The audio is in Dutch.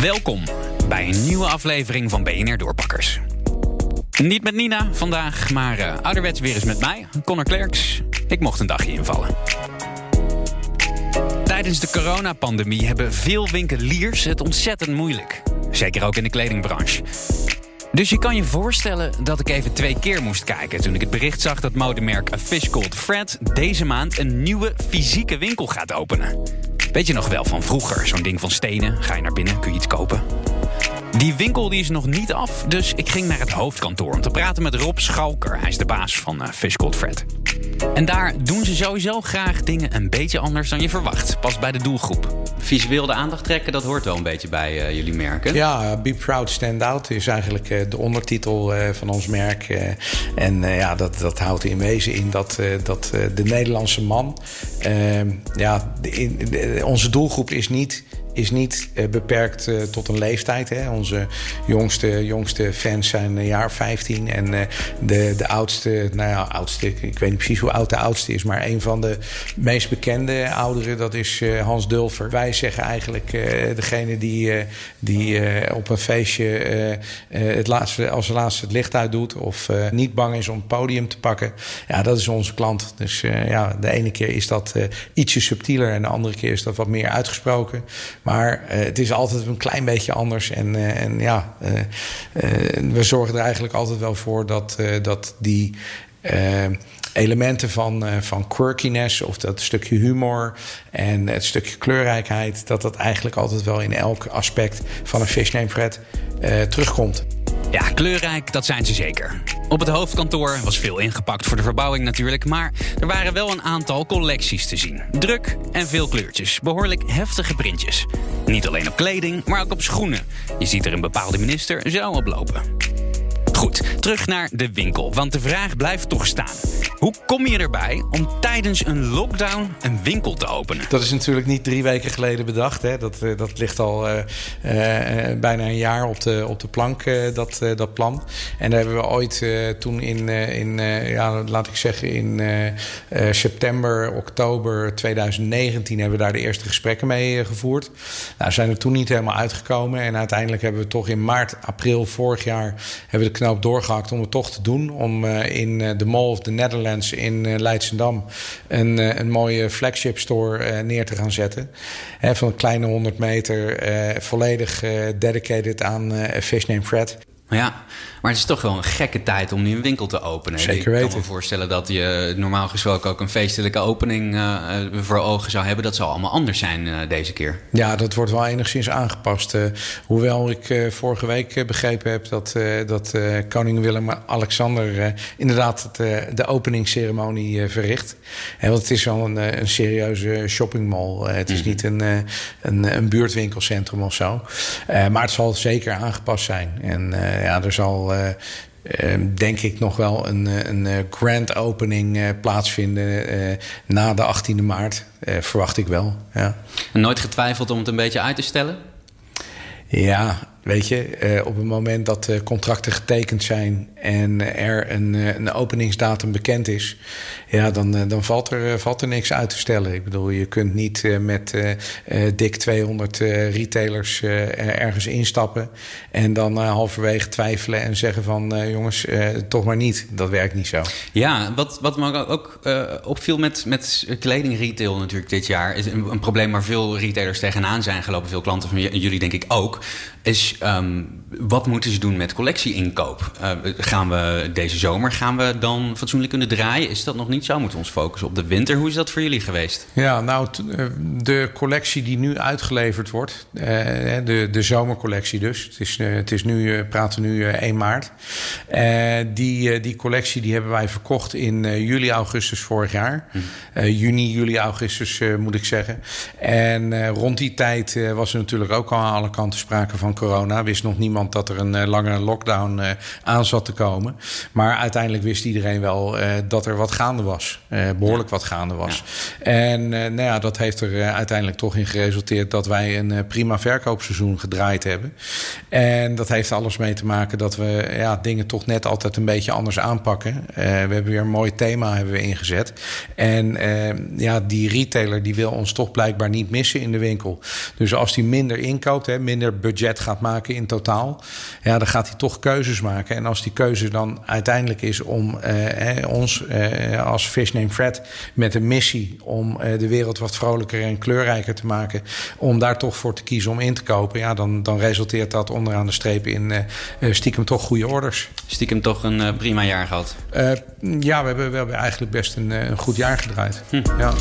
Welkom bij een nieuwe aflevering van BNR Doorpakkers. Niet met Nina vandaag, maar uh, ouderwets weer eens met mij, Connor Klerks. Ik mocht een dagje invallen. Tijdens de coronapandemie hebben veel winkeliers het ontzettend moeilijk. Zeker ook in de kledingbranche. Dus je kan je voorstellen dat ik even twee keer moest kijken toen ik het bericht zag dat modemerk A Fish Fred deze maand een nieuwe fysieke winkel gaat openen. Weet je nog wel van vroeger, zo'n ding van stenen, ga je naar binnen, kun je iets kopen. Die winkel die is nog niet af, dus ik ging naar het hoofdkantoor om te praten met Rob Schalker. Hij is de baas van uh, Fish Called Fred. En daar doen ze sowieso graag dingen een beetje anders dan je verwacht. Pas bij de doelgroep. Visueel de aandacht trekken, dat hoort wel een beetje bij uh, jullie merken. Ja, Be Proud Stand Out is eigenlijk uh, de ondertitel uh, van ons merk. en ja, dat, dat houdt in wezen in dat, dat de Nederlandse man... ja, onze doelgroep is niet is niet uh, beperkt uh, tot een leeftijd. Hè. Onze jongste, jongste fans zijn een jaar 15. En uh, de, de oudste, nou ja, oudste, ik weet niet precies hoe oud de oudste is, maar een van de meest bekende ouderen, dat is Hans Dulfer. Wij zeggen eigenlijk degene die, die op een feestje het laatste, als laatste het licht uitdoet of niet bang is om het podium te pakken. Ja, dat is onze klant. Dus ja, de ene keer is dat ietsje subtieler en de andere keer is dat wat meer uitgesproken. Maar uh, het is altijd een klein beetje anders. En, uh, en ja, uh, we zorgen er eigenlijk altijd wel voor dat, dat die elementen van, van quirkiness of dat stukje humor en het stukje kleurrijkheid, dat dat eigenlijk altijd wel in elk aspect van een Fish Name Fred terugkomt. Ja, kleurrijk, dat zijn ze zeker. Op het hoofdkantoor was veel ingepakt voor de verbouwing natuurlijk, maar er waren wel een aantal collecties te zien. Druk en veel kleurtjes, behoorlijk heftige printjes. Niet alleen op kleding, maar ook op schoenen. Je ziet er een bepaalde minister zo op lopen. Goed, terug naar de winkel, want de vraag blijft toch staan. Hoe kom je erbij om tijdens een lockdown een winkel te openen? Dat is natuurlijk niet drie weken geleden bedacht. Hè. Dat, eh, dat ligt al uh, uh, bijna een jaar op de, op de plank, dat, dat plan. En daar hebben we ooit toen in, in ja, laat ik zeggen, in september, oktober 2019 hebben we daar de eerste gesprekken mee gevoerd. Nou, zijn er toen niet helemaal uitgekomen. En uiteindelijk hebben we toch in maart, april vorig jaar hebben we de knoop doorgehakt om het toch te doen. Om in de Mall of the Netherlands in uh, Leidsendam een, een mooie flagship store neer te gaan zetten. Van een kleine 100 meter, volledig dedicated aan Fish Name Fred. Ja, maar het is toch wel een gekke tijd om nu een winkel te openen. Zeker weten. Ik kan me voorstellen dat je normaal gesproken ook een feestelijke opening uh, voor ogen zou hebben. Dat zal allemaal anders zijn uh, deze keer. Ja, dat wordt wel enigszins aangepast. Uh, hoewel ik vorige week begrepen heb dat, dat koning Willem-Alexander inderdaad het, de openingsceremonie verricht. En want het is wel een, een serieuze shoppingmall. het is mm -hmm. niet een, een, een, buurtwinkelcentrum of zo. maar het zal zeker aangepast zijn. En ja, er zal uh, denk ik nog wel een, een grand opening uh, plaatsvinden na de 18e maart. verwacht ik wel. Ja. En nooit getwijfeld om het een beetje uit te stellen? Ja, weet je, op het moment dat de contracten getekend zijn en er een, een openingsdatum bekend is, ja, dan, dan valt, er, valt er niks uit te stellen. Ik bedoel, je kunt niet met uh, dik 200 retailers ergens instappen en dan halverwege twijfelen en zeggen van jongens, toch maar niet. Dat werkt niet zo. Ja, wat, wat me ook opviel met, met kledingretail natuurlijk dit jaar, is een, een probleem waar veel retailers tegenaan zijn gelopen, veel klanten van jullie denk ik ook, is um, wat moeten ze doen met collectieinkoop? Uh, gaan we deze zomer gaan we dan fatsoenlijk kunnen draaien? Is dat nog niet zo? Moeten we ons focussen op de winter? Hoe is dat voor jullie geweest? Ja, nou, de collectie die nu uitgeleverd wordt, uh, de, de zomercollectie dus. Het is, uh, het is nu, praten nu 1 maart. die, die collectie die hebben wij verkocht in juli, augustus vorig jaar. Hm. juni, juli, augustus moet ik zeggen. En rond die tijd was er natuurlijk ook al aan alle kanten sprake van corona. Corona. Wist nog niemand dat er een langere lockdown aan zat te komen. Maar uiteindelijk wist iedereen wel dat er wat gaande was. behoorlijk wat gaande was. En nou ja, dat heeft er uiteindelijk toch in geresulteerd dat wij een prima verkoopseizoen gedraaid hebben. En dat heeft alles mee te maken dat we ja, dingen toch net altijd een beetje anders aanpakken. we hebben weer een mooi thema hebben we ingezet. En ja, die retailer die wil ons toch blijkbaar niet missen in de winkel. Dus als hij minder inkoopt, hè, minder budget gaat maken in totaal, ja, dan gaat hij toch keuzes maken. En als die keuze dan uiteindelijk is om eh, ons eh, als Fish Name Fred met een missie om eh, de wereld wat vrolijker en kleurrijker te maken, om daar toch voor te kiezen om in te kopen, ja, dan, dan resulteert dat onderaan de streep in eh, eh, stiekem toch goede orders. Stiekem toch een uh, prima jaar gehad? ja, we hebben, we hebben eigenlijk best een, een goed jaar gedraaid. Hm. Ja.